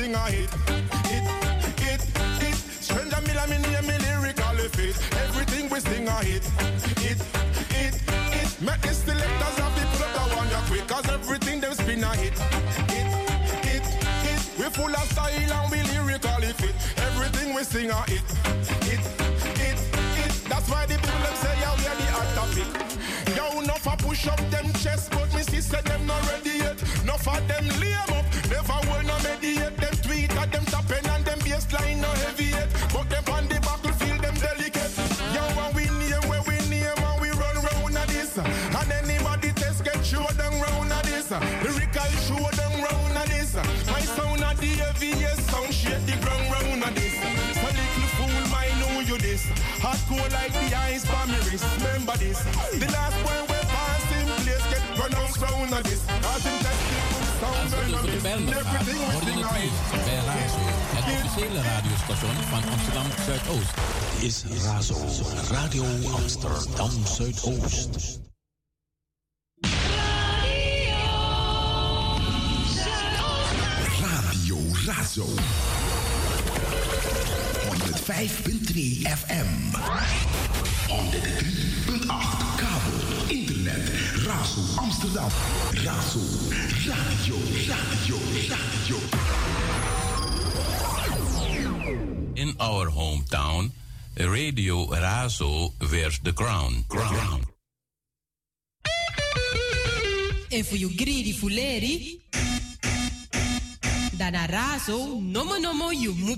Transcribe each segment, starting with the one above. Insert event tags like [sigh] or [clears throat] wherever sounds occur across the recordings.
thing I hit. It, it, it. Stranger me, me name me lyrically fit. Everything we sing I hit. It, it, it. Make the selectors have the pull up the one ya quick. Cause everything them spin I hit. It, it, it. We full of style and we lyrically fit. Everything we sing I hit. It, it, it. That's why the people them say yeah we are the hot topic. Yo, enough a push up them chest, but me say them not ready yet. Enough of them lame up, never will no mediate. Shake the ground round of this. So little fool, my know you this. Hardcore like the ice for me wrist. Remember this. The last one we pass in place get pronounced round of this. As in Luistert voor de Bijlmerradio. Hoor je het meest bij Razo, het officiële radiostation van Amsterdam Zuidoost. Is Razo, Radio Amsterdam Zuidoost. Razo. 105.3 FM. 103.8 kabel, internet, Razo Amsterdam. Razo, radio, radio, radio. In our hometown, Radio Razo wears the crown. crown. En voor you greedy fuleri, Danarazo, nomo nomo you mu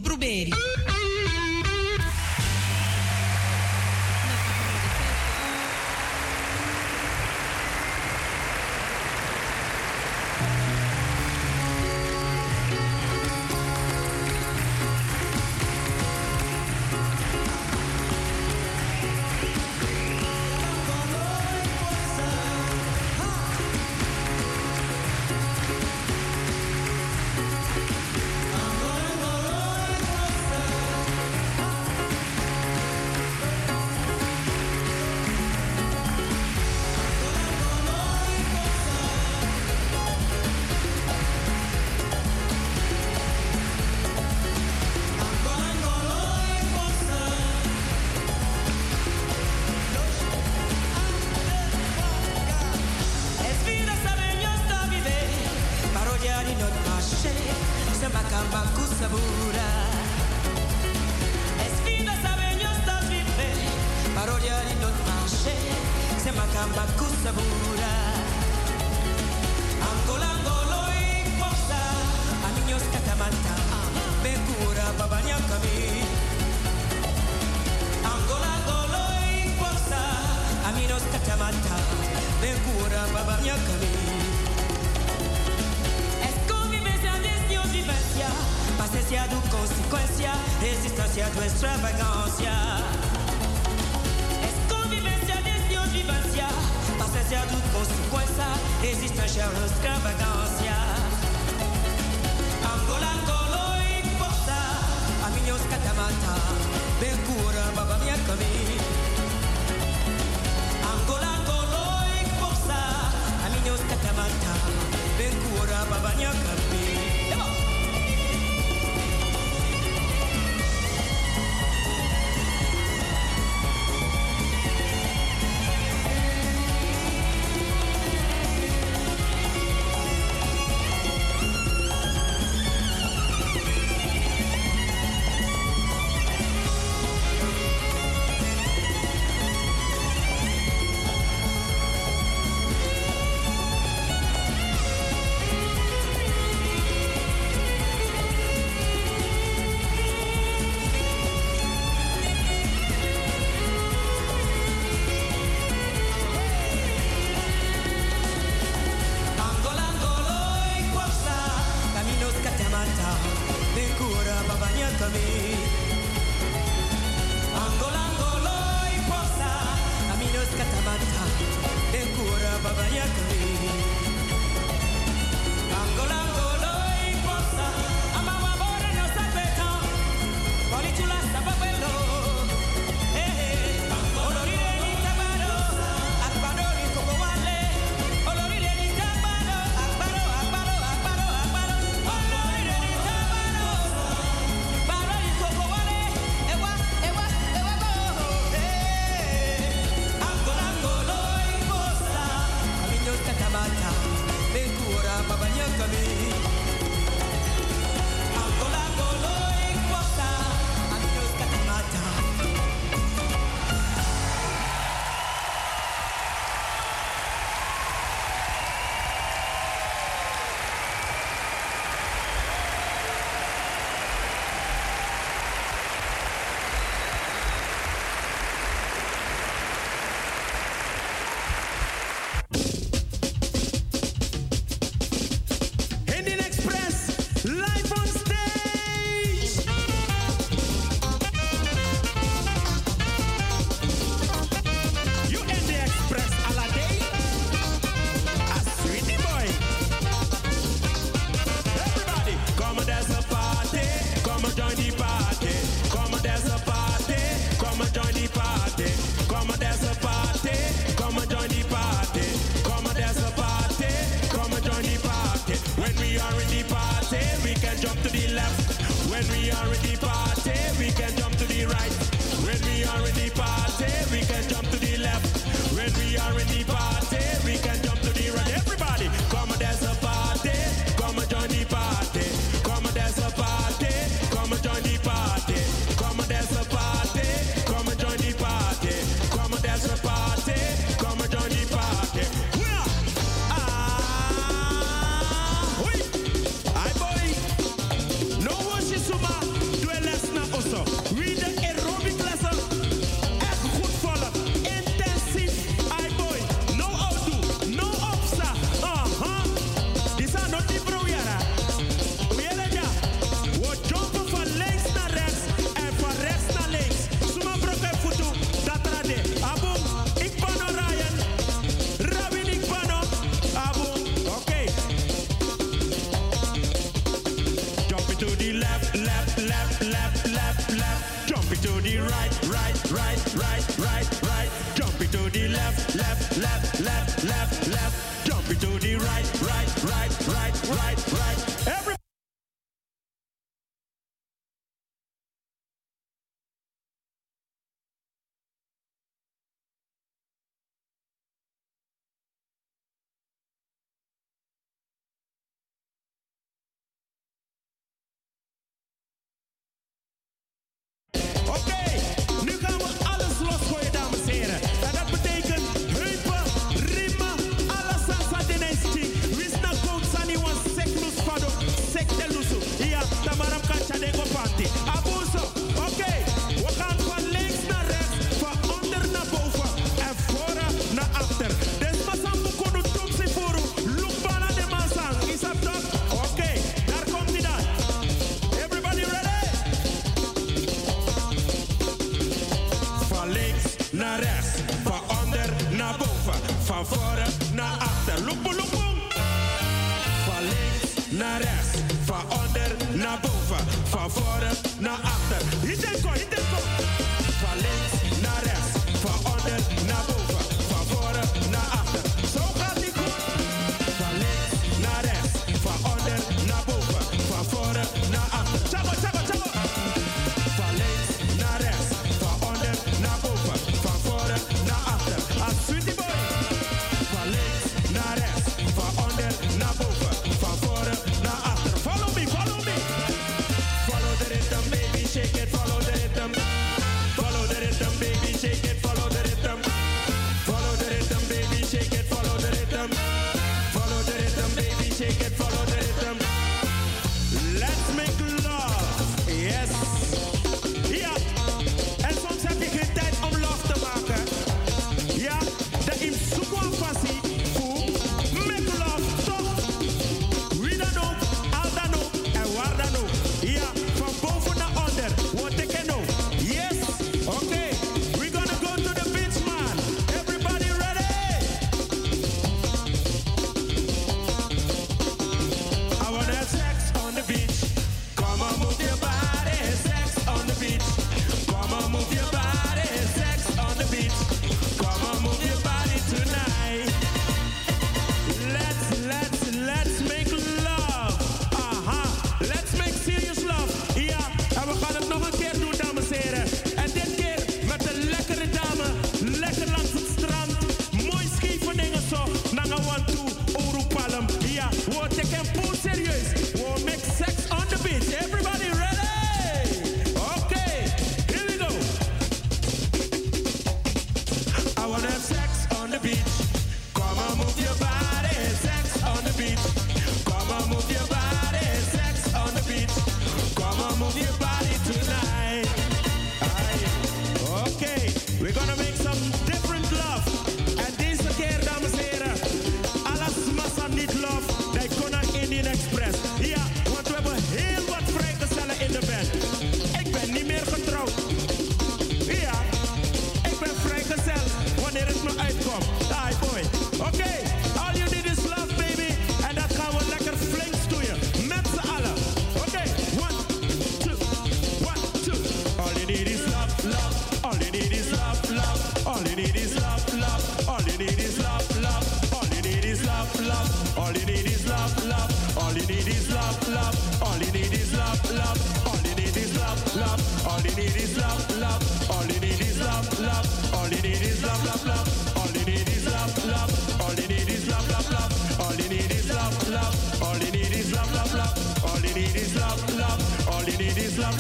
to the left, left, left, left, left, left. Jump it to the right, right, right, right, right, right.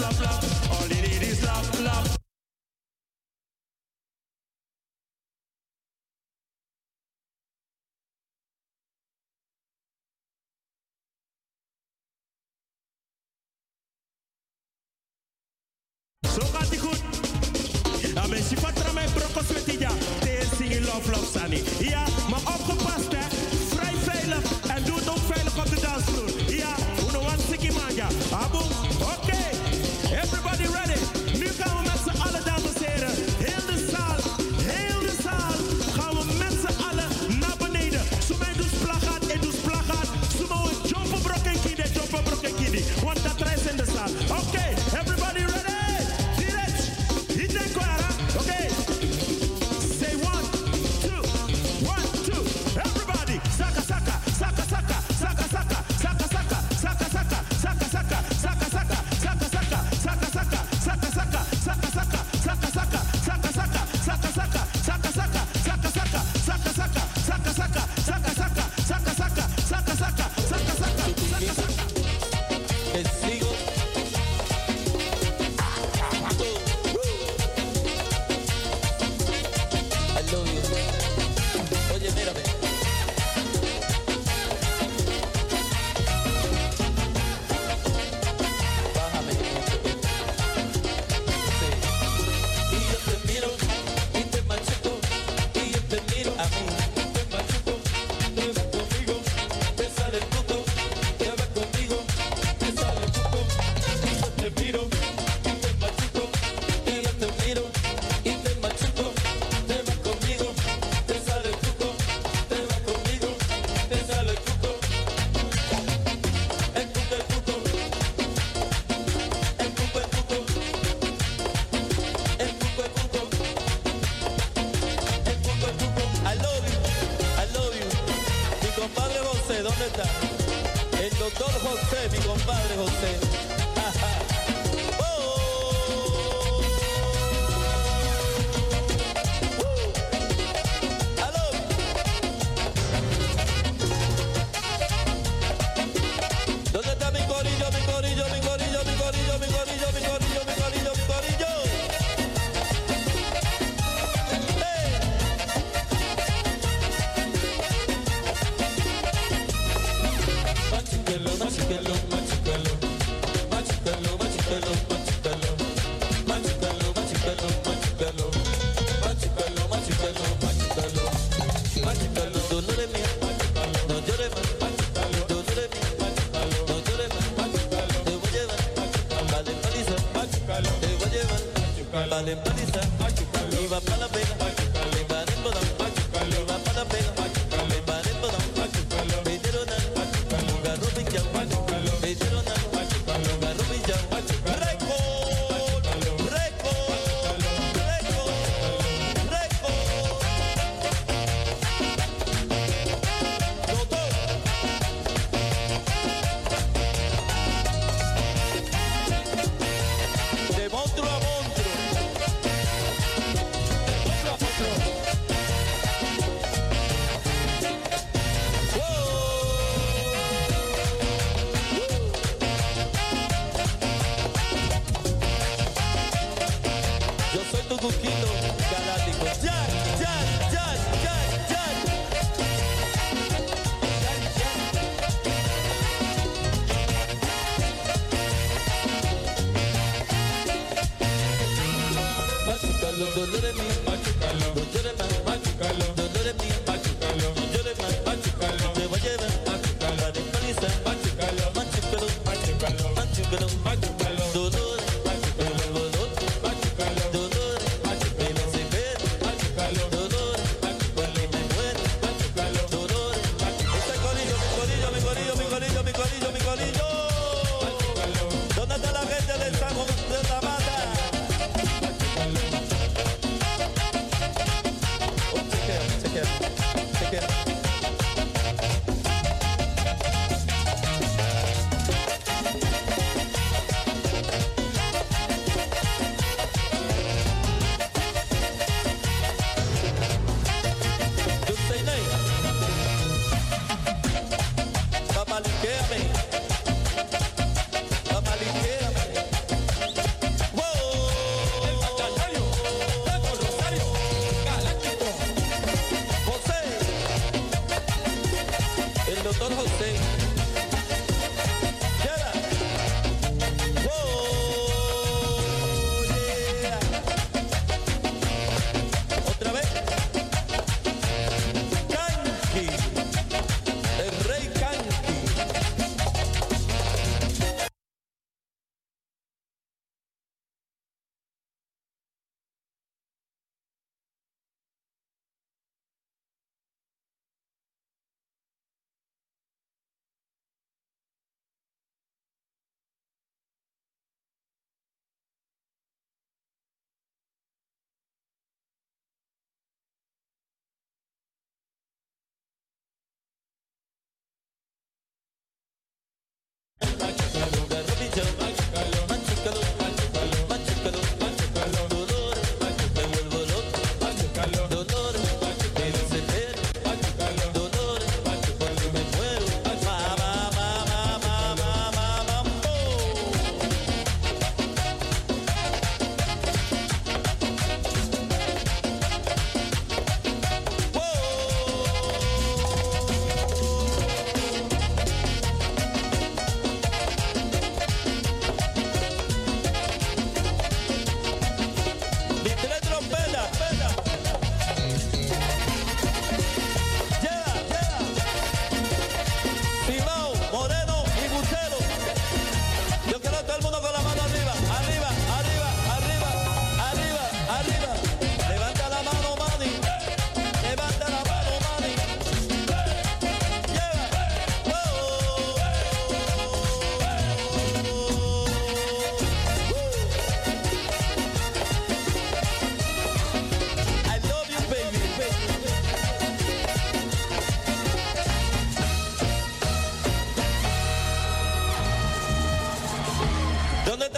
love, love, love. All you need is love, love.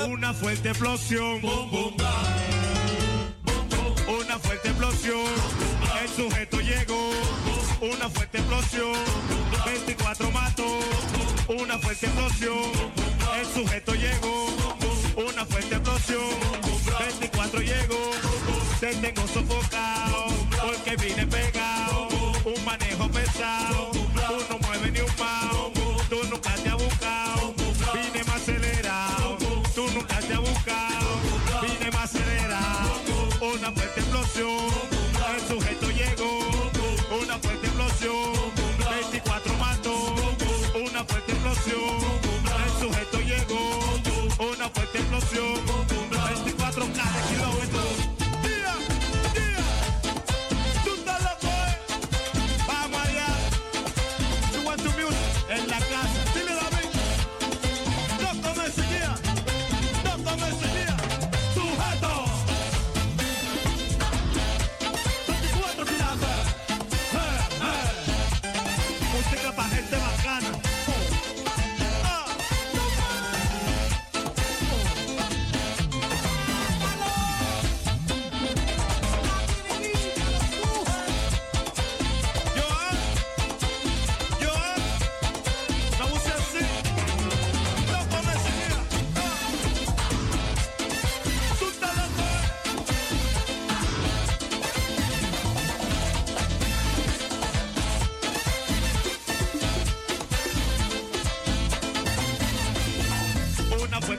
Una fuerte explosión. Bum, bum, bum, Una fuerte explosión. El sujeto llegó. Una fuerte explosión. 24 mató. Una fuerte explosión. El sujeto llegó. Una fuerte explosión. 24 llegó. Te tengo sofocado. Porque vine pegado. Un manejo pesado. Show.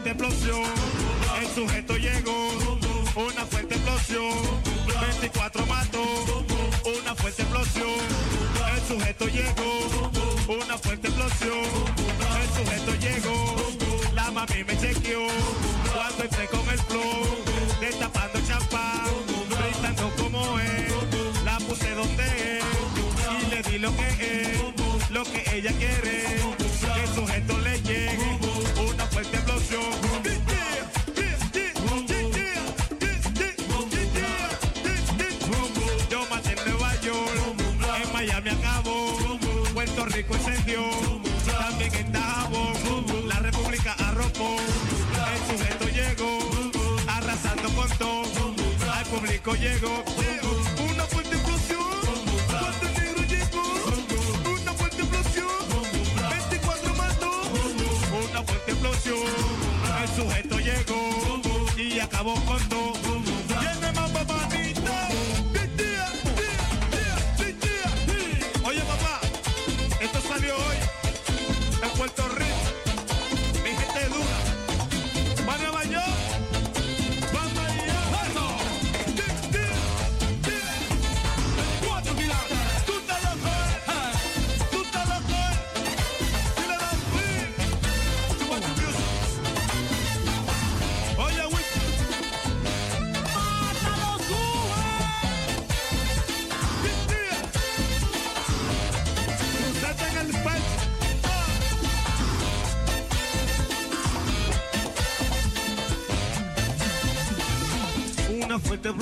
fuerte explosión. El sujeto llegó, una fuerte explosión. 24 mató, una fuerte explosión. El sujeto llegó, una fuerte explosión. El sujeto llegó, la mami me chequeó. Cuando entré con el flow, destapando champán, gritando como es. La puse donde es y le di lo que es, lo que ella quiere. disco llegó. Una fuerte explosión. Cuatro negros llegó. Una fuerte explosión. 24 mató. Una fuerte explosión. El sujeto llegó. Y acabó con dos.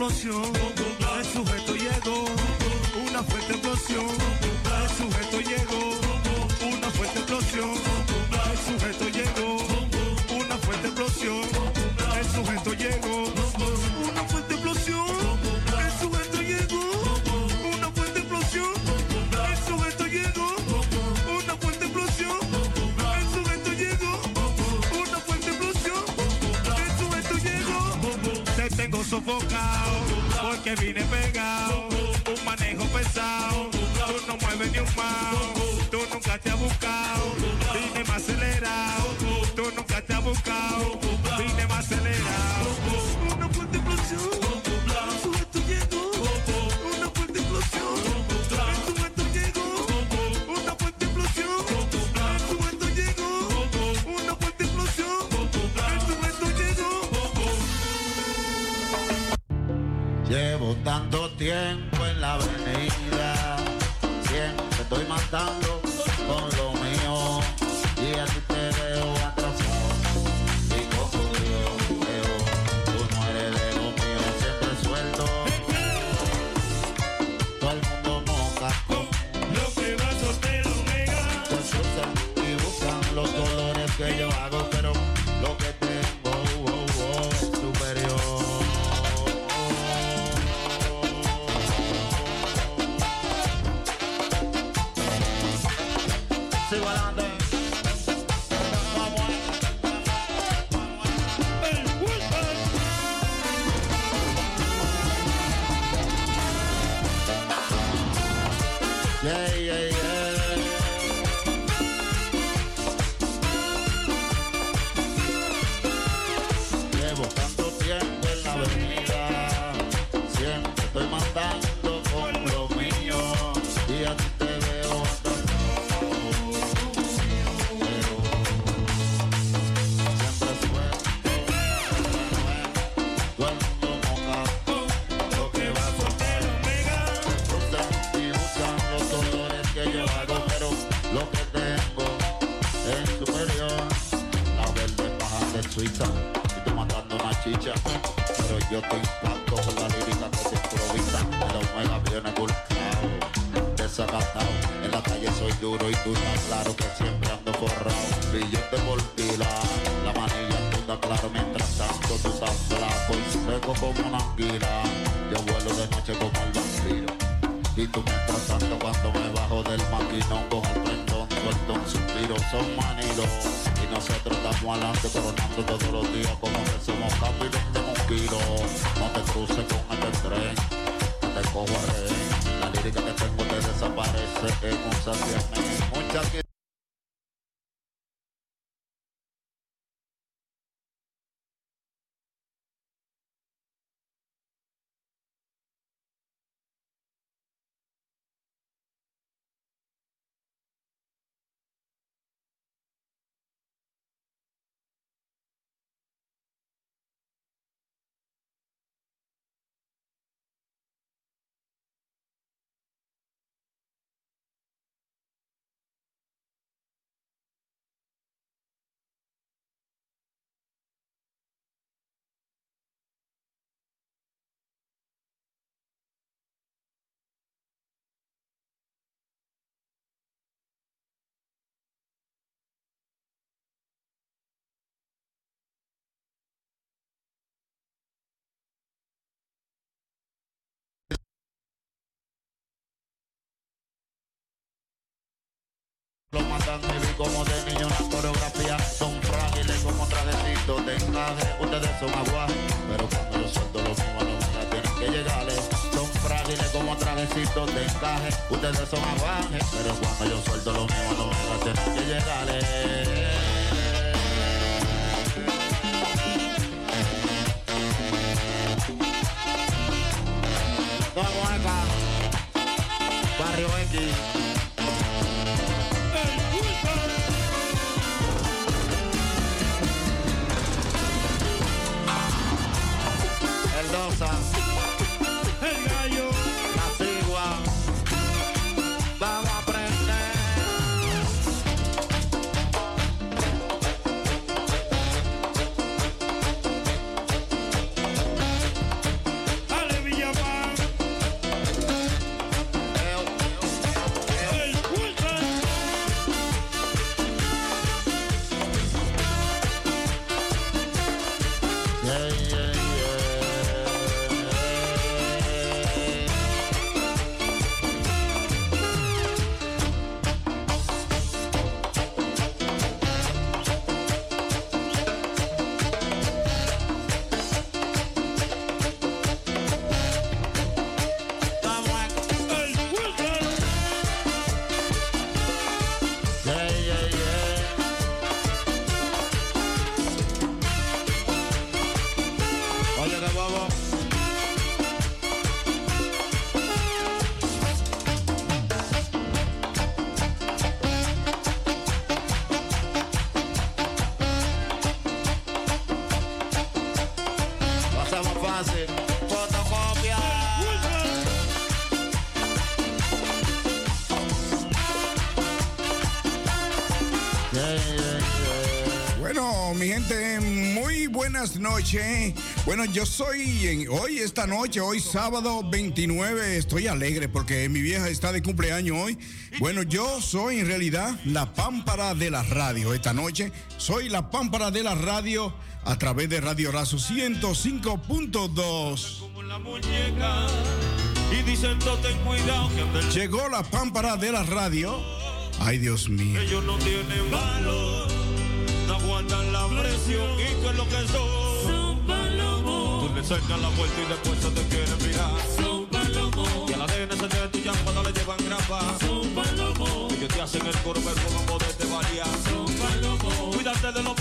explosión, el sujeto llegó. que vine pegado, un manejo pesado, tú no mueves ni un mao, tú nunca te has buscado, vine más acelerado. Love. Lo matan vi como de niño la coreografía Son frágiles como trajecitos de encaje. Ustedes son aguajes Pero cuando yo suelto los míos a los míos tienen que llegarle. Son frágiles como trajecitos de encaje. Ustedes son aguajes Pero cuando yo suelto los míos a los míos tienen que llegarle. Vamos acá. Barrio X El buenas noches. Bueno, yo soy en- hoy, esta noche, hoy sábado 29, estoy alegre porque mi vieja está de cumpleaños hoy. Bueno, yo soy en realidad la pámpara de la radio. Esta noche soy la pámpara de la radio a través de Radio Razo 105.2. como la muñeca. Y dicen, no ten cuidado que anda el Llegó la pámpara de la radio Ay, Dios mío. Ellos no tienen valor, y que es lo que son. Son palomos. Tú le cercas la puerta y después se te quieren mirar. Son palomos. Y a la nena se te ya cuando le llevan grapa. Son palomos. Ellos te hacen el coro pero con poderte variar. Son palomos. Cuídate de los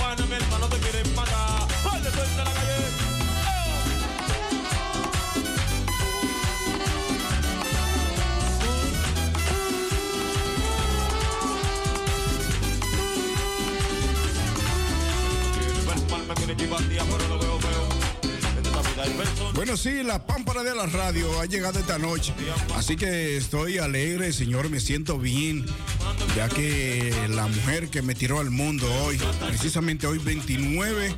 Bueno, sí, la pámpara de la radio ha llegado esta noche. Así que estoy alegre, señor, me siento bien, ya que la mujer que me tiró al mundo hoy, precisamente hoy 29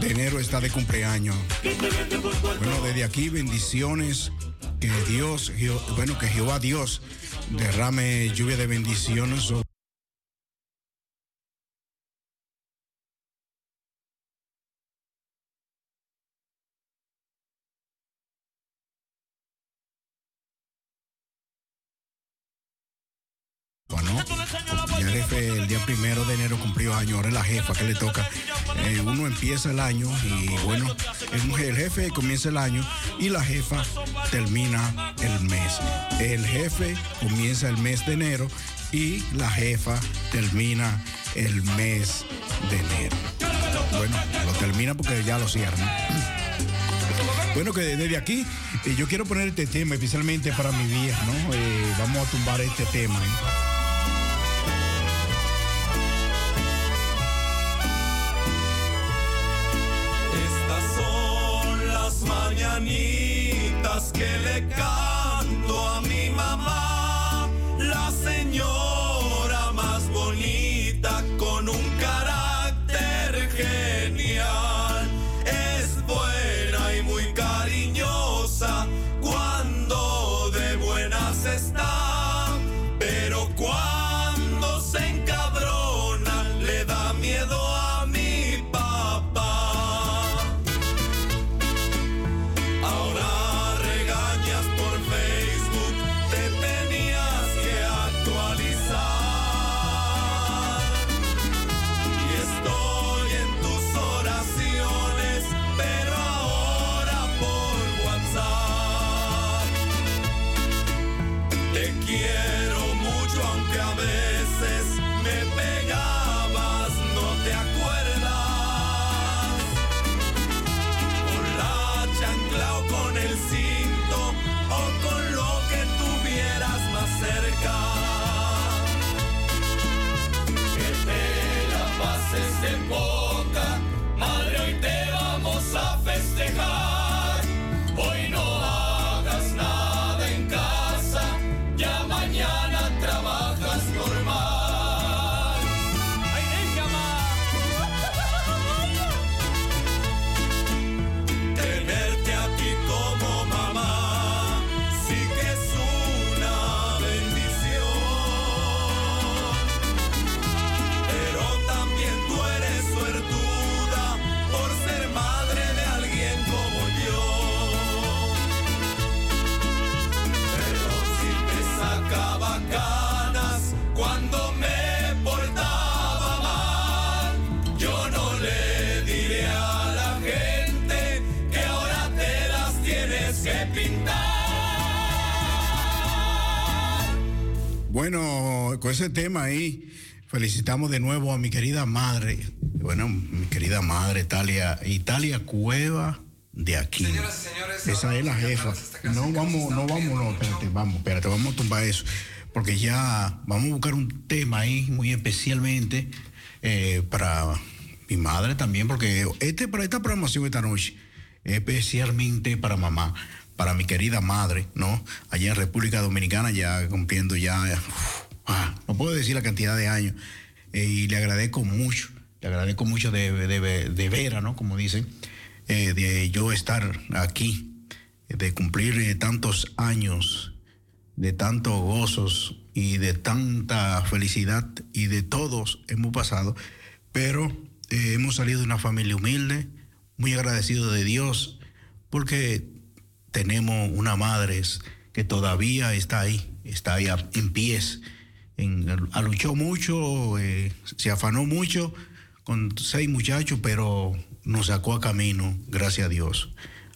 de enero está de cumpleaños. Bueno, desde aquí bendiciones, que Dios, bueno, que Jehová Dios derrame lluvia de bendiciones primero de enero cumplió año, ahora es la jefa que le toca. Eh, uno empieza el año y bueno, el, el jefe comienza el año y la jefa termina el mes. El jefe comienza el mes de enero y la jefa termina el mes de enero. Bueno, lo termina porque ya lo cierran. [clears throat] Bueno, que desde aquí eh, yo quiero poner este tema especialmente para mi vieja, ¿no? Eh, vamos a tumbar este tema. ¿eh? Mañanitas que le canto a mi mamá, Con ese tema ahí, felicitamos de nuevo a mi querida madre. Bueno, mi querida madre, Italia, Italia Cueva de aquí. Esa es la jefa. No vamos, no vamos, no, espérate, vamos, espérate, vamos a tumbar eso. Porque ya vamos a buscar un tema ahí muy especialmente eh, para mi madre también, porque este, para esta programación esta noche, especialmente para mamá, para mi querida madre, ¿no? Allá en República Dominicana, ya cumpliendo ya, no puedo decir la cantidad de años, eh, y le agradezco mucho, le agradezco mucho de, de, de veras, ¿no? Como dicen, eh, de yo estar aquí, de cumplir eh, tantos años, de tantos gozos y de tanta felicidad y de todos hemos pasado, pero hemos salido de una familia humilde, muy agradecido de Dios, porque tenemos una madre que todavía está ahí, está ahí en pies en- luchó mucho, eh, se afanó mucho con seis muchachos, pero nos sacó a camino, gracias a Dios.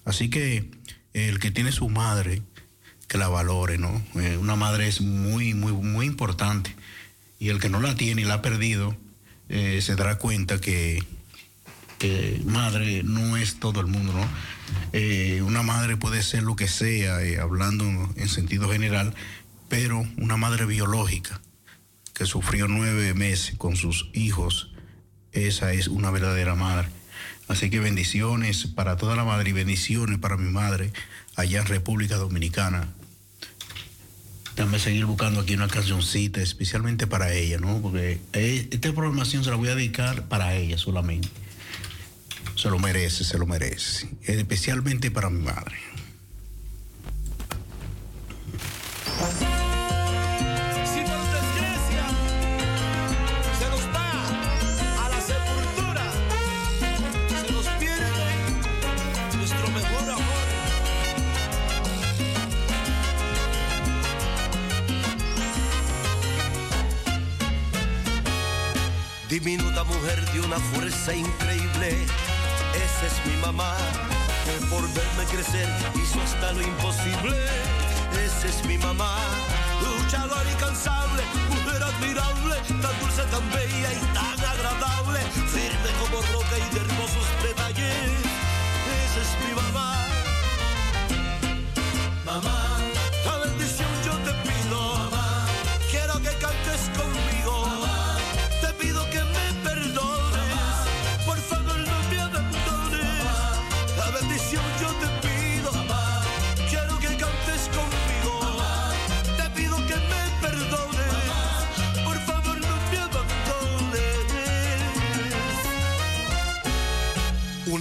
Así que el que tiene su madre, que la valore, ¿no? Eh, una madre es muy, muy, muy importante. Y el que no la tiene y la ha perdido, eh, se dará cuenta que, madre no es todo el mundo, ¿no? Eh, una madre puede ser lo que sea, eh, hablando en sentido general, pero una madre biológica que sufrió nueve meses con sus hijos, esa es una verdadera madre. Así que bendiciones para toda la madre y bendiciones para mi madre allá en República Dominicana. Déjame seguir buscando aquí una cancioncita especialmente para ella, ¿no? Porque eh, esta programación se la voy a dedicar para ella solamente. Se lo merece, se lo merece. Especialmente para mi madre. Diminuta mujer de una fuerza increíble, esa es mi mamá, que por verme crecer hizo hasta lo imposible. Esa es mi mamá, luchadora incansable, mujer admirable, tan dulce, tan bella y tan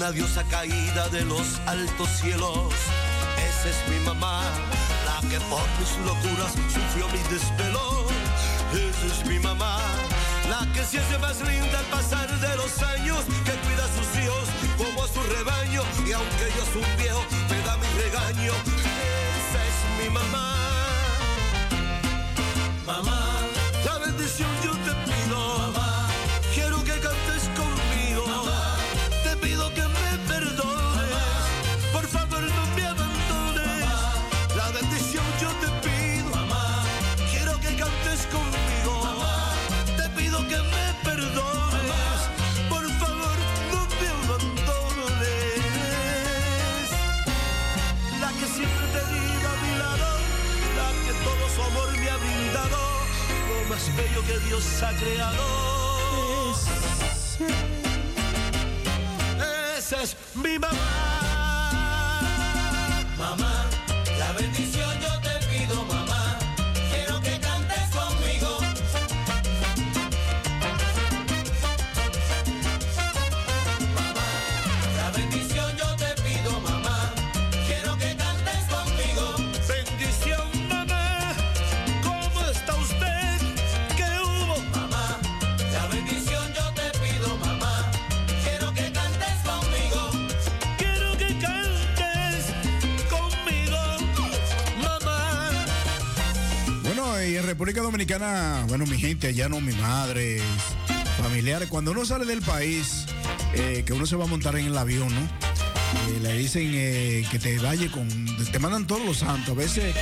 Una diosa caída de los altos cielos. Esa es mi mamá, la que por mis locuras sufrió mi desvelo. Esa es mi mamá, la que se hace más linda al pasar de los años, que cuida a sus hijos como a su rebaño. Y aunque yo soy un viejo, me da mi regaño. Esa es mi mamá. Mamá, bello que Dios ha creado. Esa es mi República Dominicana, bueno, mi gente, allá no, mi madre, familiares, cuando uno sale del país, eh, que uno se va a montar en el avión, ¿no? Eh, le dicen eh, que te vaya con. Te mandan todos los santos. A veces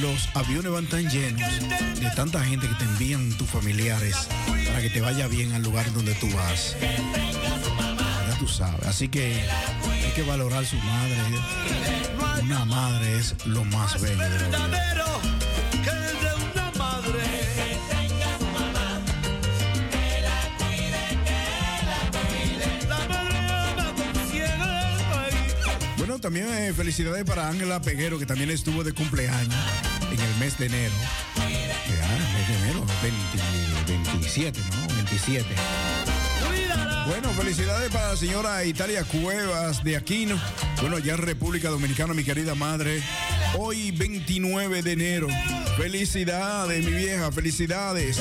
los aviones van tan llenos de tanta gente que te envían tus familiares para que te vaya bien al lugar donde tú vas. Ya tú sabes. Así que hay que valorar su madre. Una madre es lo más bello de la. También eh, felicidades para Ángela Peguero, que también estuvo de cumpleaños en el mes de enero. Ya, mes de enero, 20 27, ¿no? 27. Bueno, felicidades para la señora Italia Cuevas de Aquino. Bueno, ya República Dominicana, mi querida madre. Hoy 29 de enero. Felicidades, mi vieja, felicidades.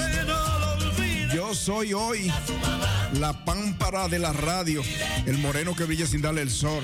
Yo soy hoy la pámpara de la radio, el moreno que brilla sin darle el sol.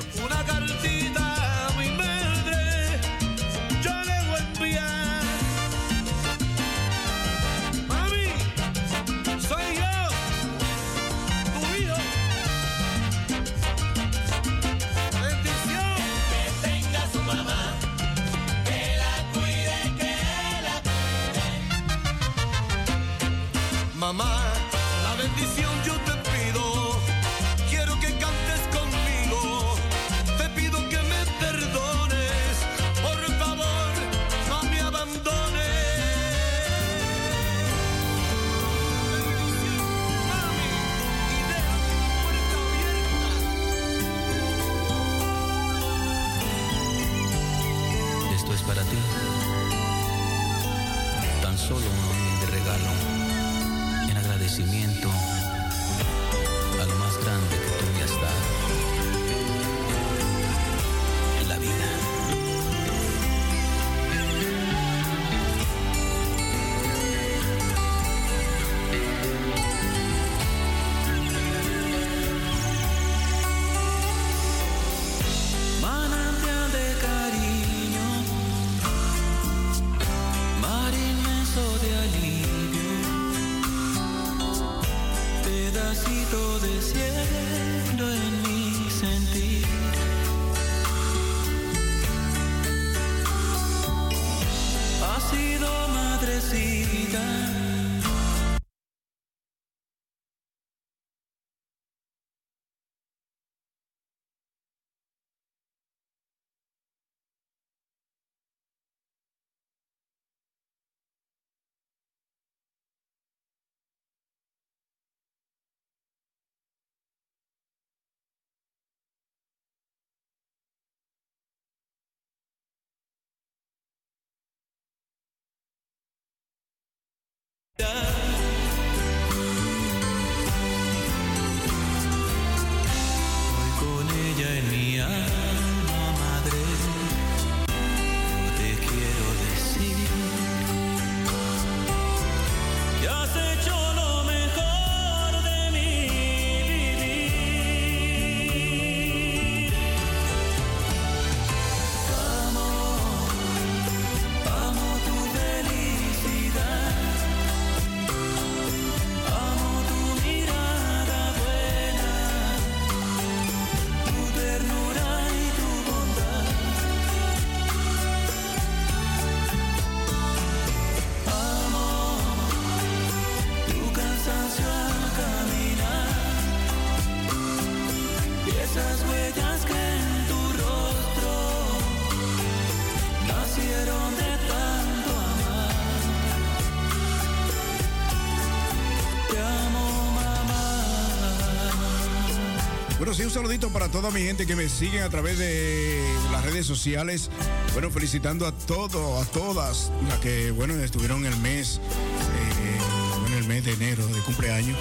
un saludito para toda mi gente que me siguen a través de las redes sociales. Bueno, felicitando a todo, a todas las que, bueno, estuvieron el mes, eh, bueno, el mes de enero de cumpleaños.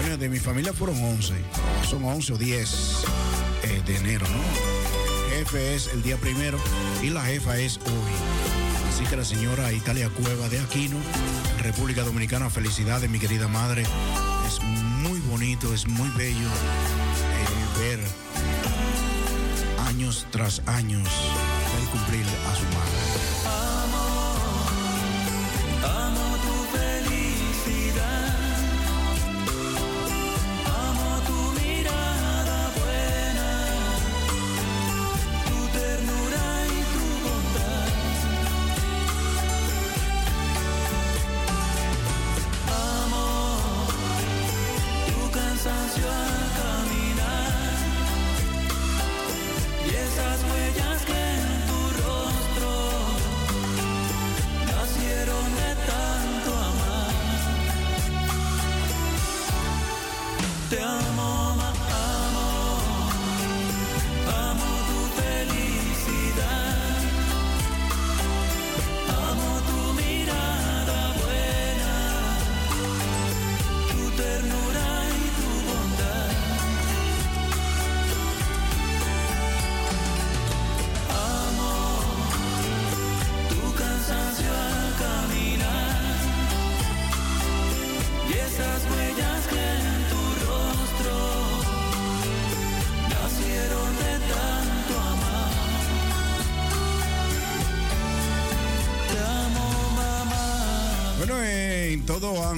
Bueno, de mi familia fueron 11, son 11 o 10 eh, de enero, ¿no? Jefe es el día primero y la jefa es hoy. Así que la señora Italia Cueva de Aquino, República Dominicana, felicidades, mi querida madre. Es muy bonito, es muy bello años tras años ver cumplir a su madre. piensas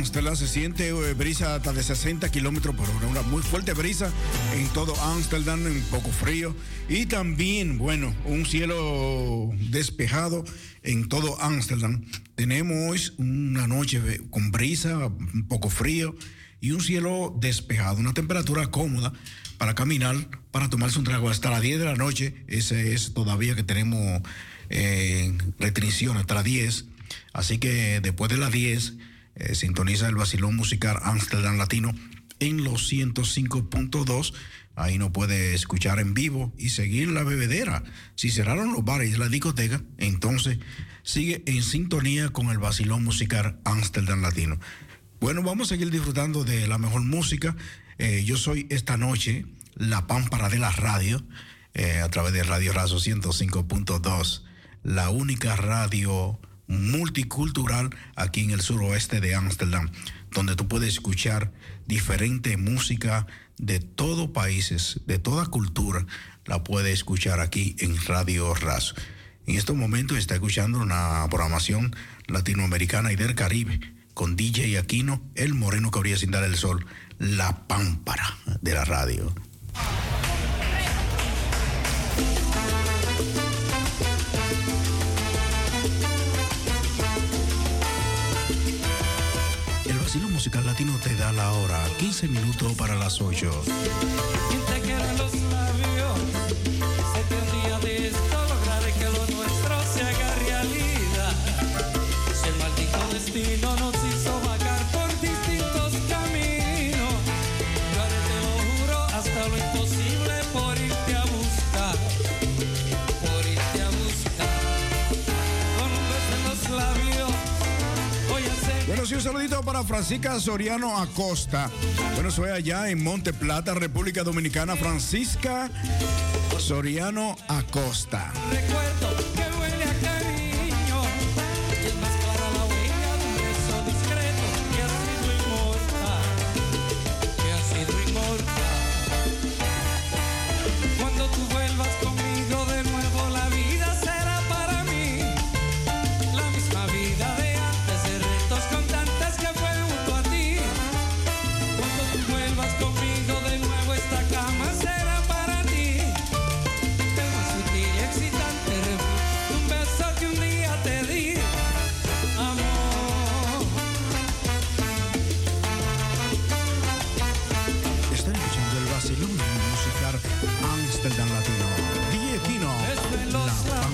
Ámsterdam se siente eh, brisa hasta de 60 kilómetros por hora, una muy fuerte brisa en todo Ámsterdam, un poco frío y también, bueno, un cielo despejado en todo Ámsterdam. Tenemos una noche con brisa, un poco frío y un cielo despejado, una temperatura cómoda para caminar, para tomarse un trago hasta las 10 de la noche. Ese es todavía que tenemos eh, restricción hasta las 10. Así que después de las 10 eh, sintoniza el vacilón musical Amsterdam Latino en los 105.2. Ahí no puede escuchar en vivo y seguir la bebedera. Si cerraron los bares y la discoteca, entonces sigue en sintonía con el vacilón musical Amsterdam Latino. Bueno, vamos a seguir disfrutando de la mejor música. Eh, yo soy esta noche la pámpara de la radio eh, a través de Radio Razo 105.2, la única radio multicultural aquí en el suroeste de Ámsterdam, donde tú puedes escuchar diferente música de todos países, de toda cultura, la puedes escuchar aquí en Radio Razo. En estos momentos está escuchando una programación latinoamericana y del Caribe con DJ Aquino, el moreno que habría sin dar el sol, la pámpara de la radio. Musical latino te da la hora, 15 minutos para las 8. Saludito para Francisca Soriano Acosta. Bueno, soy allá en Monte Plata, República Dominicana. Francisca Soriano Acosta. recuerdo DJ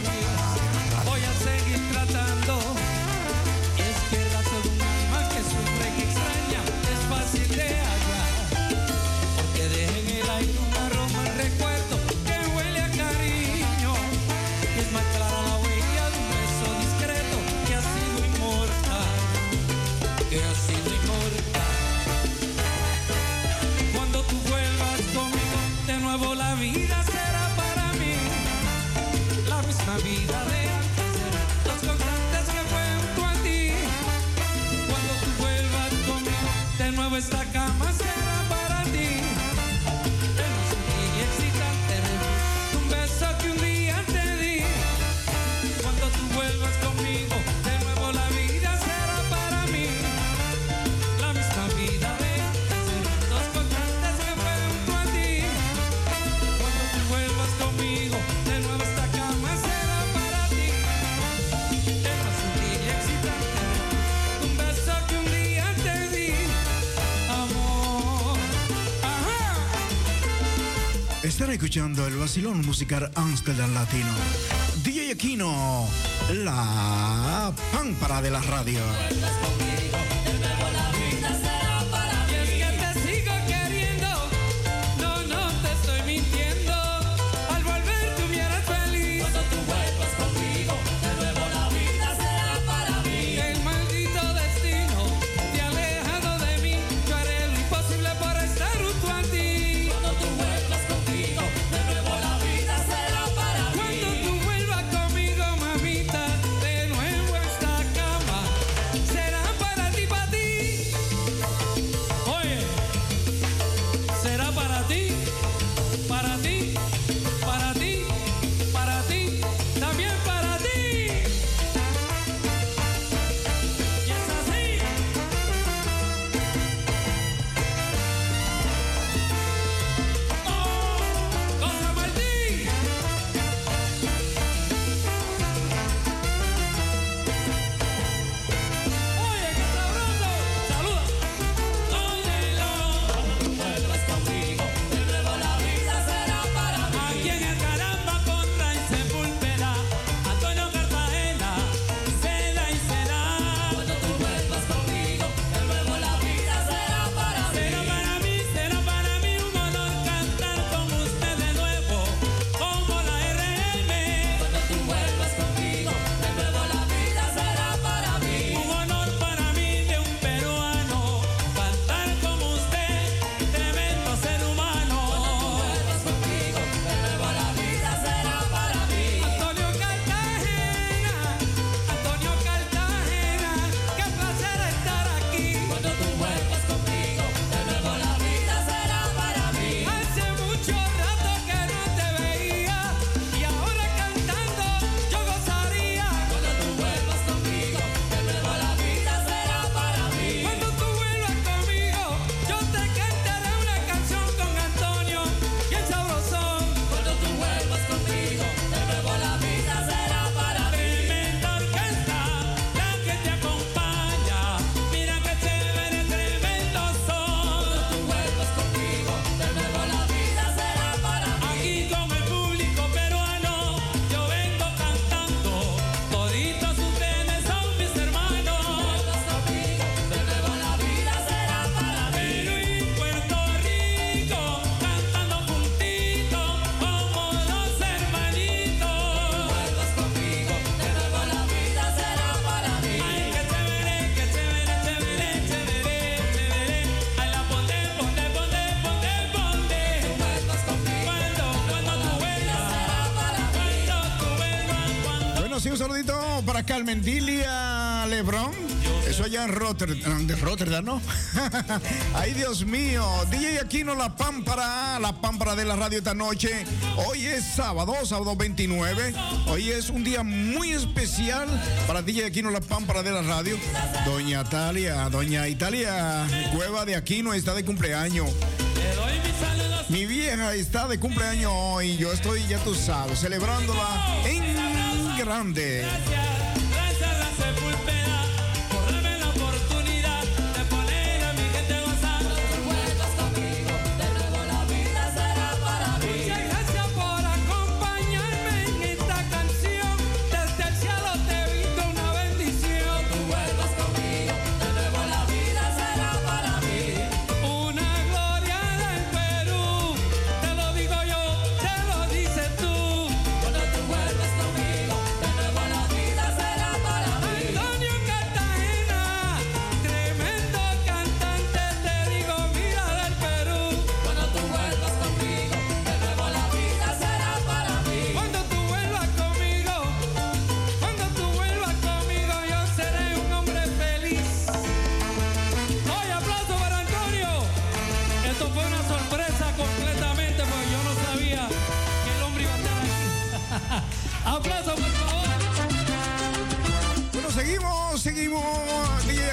Están escuchando el vacilón musical Amsterdam Latino. DJ Aquino, la pámpara de la radio. Carmendilia Lebrón. Eso allá en Rotterdam, de Rotterdam, ¿no? [laughs] Ay, Dios mío. DJ Aquino, la pámpara, la pámpara de la radio esta noche. Hoy es sábado, sábado 29. Hoy es un día muy especial para DJ Aquino, la pámpara de la radio. Doña Talia, doña Italia Cueva de Aquino está de cumpleaños. Mi vieja está de cumpleaños hoy. Yo estoy, ya tú sabes, celebrándola en grande.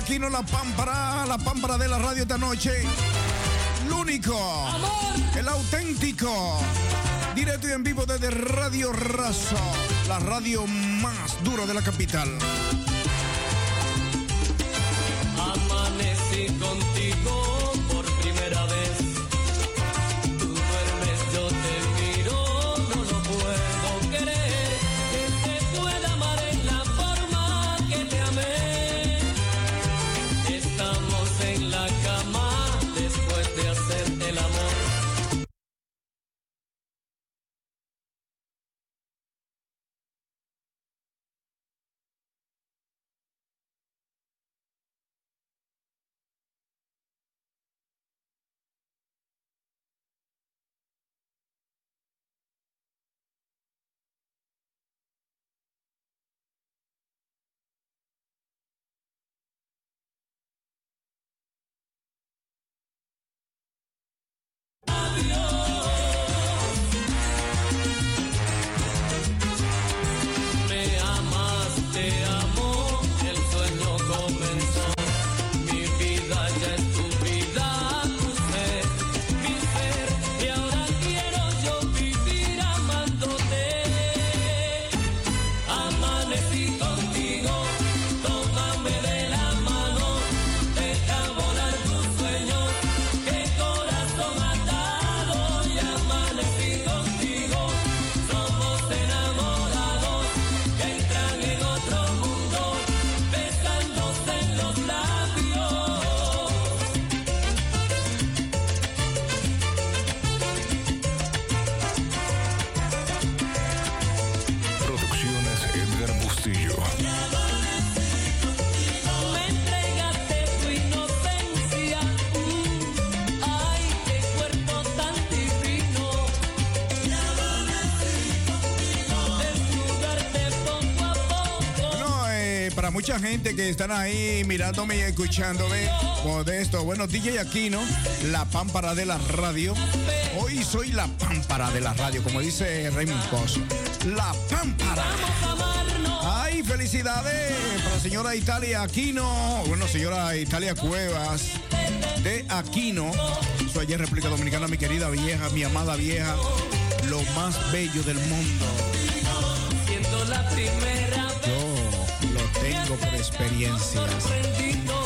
Aquino, la pámpara, la pámpara de la radio esta noche. El único, el auténtico. Directo y en vivo desde Radio Razo, la radio más dura de la capital. Amanecí contigo mucha gente que están ahí mirándome y escuchándome, modesto. Bueno, DJ Aquino, la pámpara de la radio. Hoy soy la pámpara de la radio, como dice Raymond Pozo. La pámpara. Ay, felicidades para la señora Italia Aquino. Bueno, señora Italia Cuevas de Aquino. Soy en República Dominicana, mi querida vieja, mi amada vieja. Lo más bello del mundo. Siendo la primera por experiencia.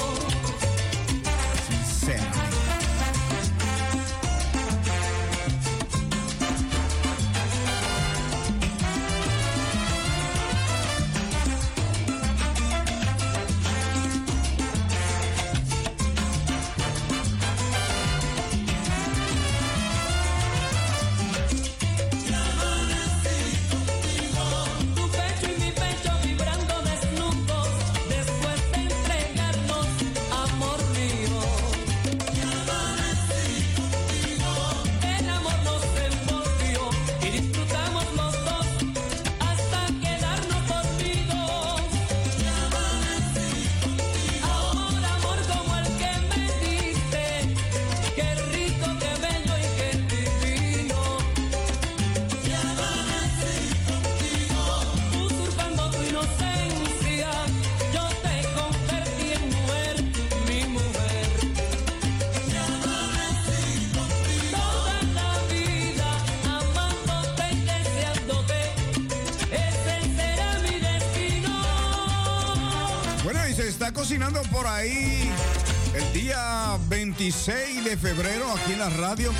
El día 26 de febrero aquí en la radio.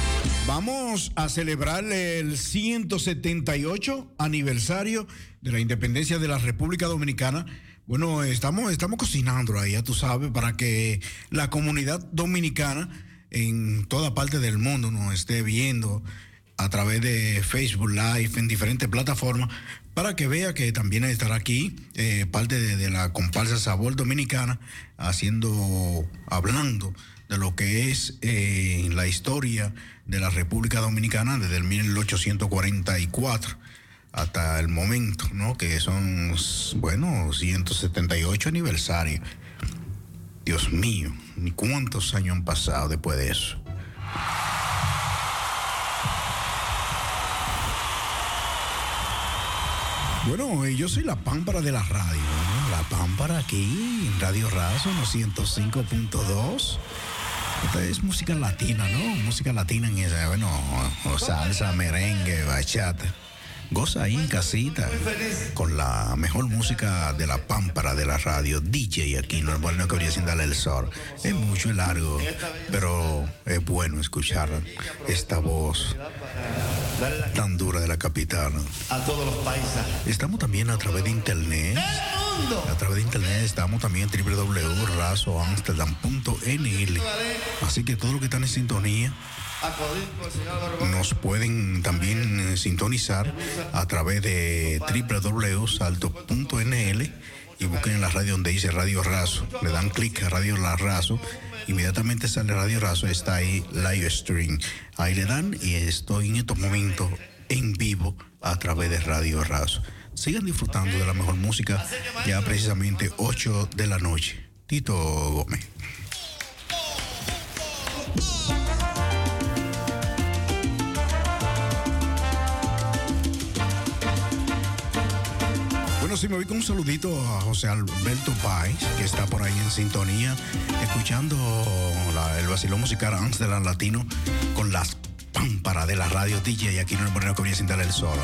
Vamos a celebrar el 178 aniversario de la independencia de la República Dominicana. Bueno, estamos, estamos cocinando ahí, ya tú sabes, para que la comunidad dominicana en toda parte del mundo nos esté viendo a través de Facebook Live en diferentes plataformas para que vea que también estará aquí eh, parte de, la comparsa Sabor Dominicana haciendo, hablando de lo que es eh, la historia de la República Dominicana desde el 1844 hasta el momento, ¿no? Que son, bueno, 178 aniversarios. Dios mío, cuántos años han pasado después de eso. Bueno, yo soy la pámpara de la radio, ¿no? La pámpara aquí en Radio Razo, no 105.2. Esta es música latina, ¿no? Música latina en esa, bueno, salsa, merengue, bachata. Goza ahí en casita con la mejor música de la pámpara de la radio, DJ aquí, no es bueno que habría sin darle el sol. Es mucho y largo, pero es bueno escuchar esta voz tan dura de la capital. A todos los paisas. Estamos también a través de internet. A través de internet estamos también en www.razoamsterdam.nl. Así que todo lo que están en sintonía nos pueden también eh, sintonizar a través de www.salto.nl y busquen en la radio donde dice Radio Razo. Le dan clic a Radio La. Inmediatamente sale Radio Razo, está ahí live stream. Ahí le dan y estoy en estos momentos en vivo a través de Radio Razo. Sigan disfrutando de la mejor música ya precisamente 8 de la noche. Tito Gómez. Sí, me voy con un saludito a José Alberto Páez, que está por ahí en sintonía, escuchando la- el vacilón musical Amsterdam Latino con las pámparas de la radio DJ y aquí no le ponemos que voy a sentar el solo.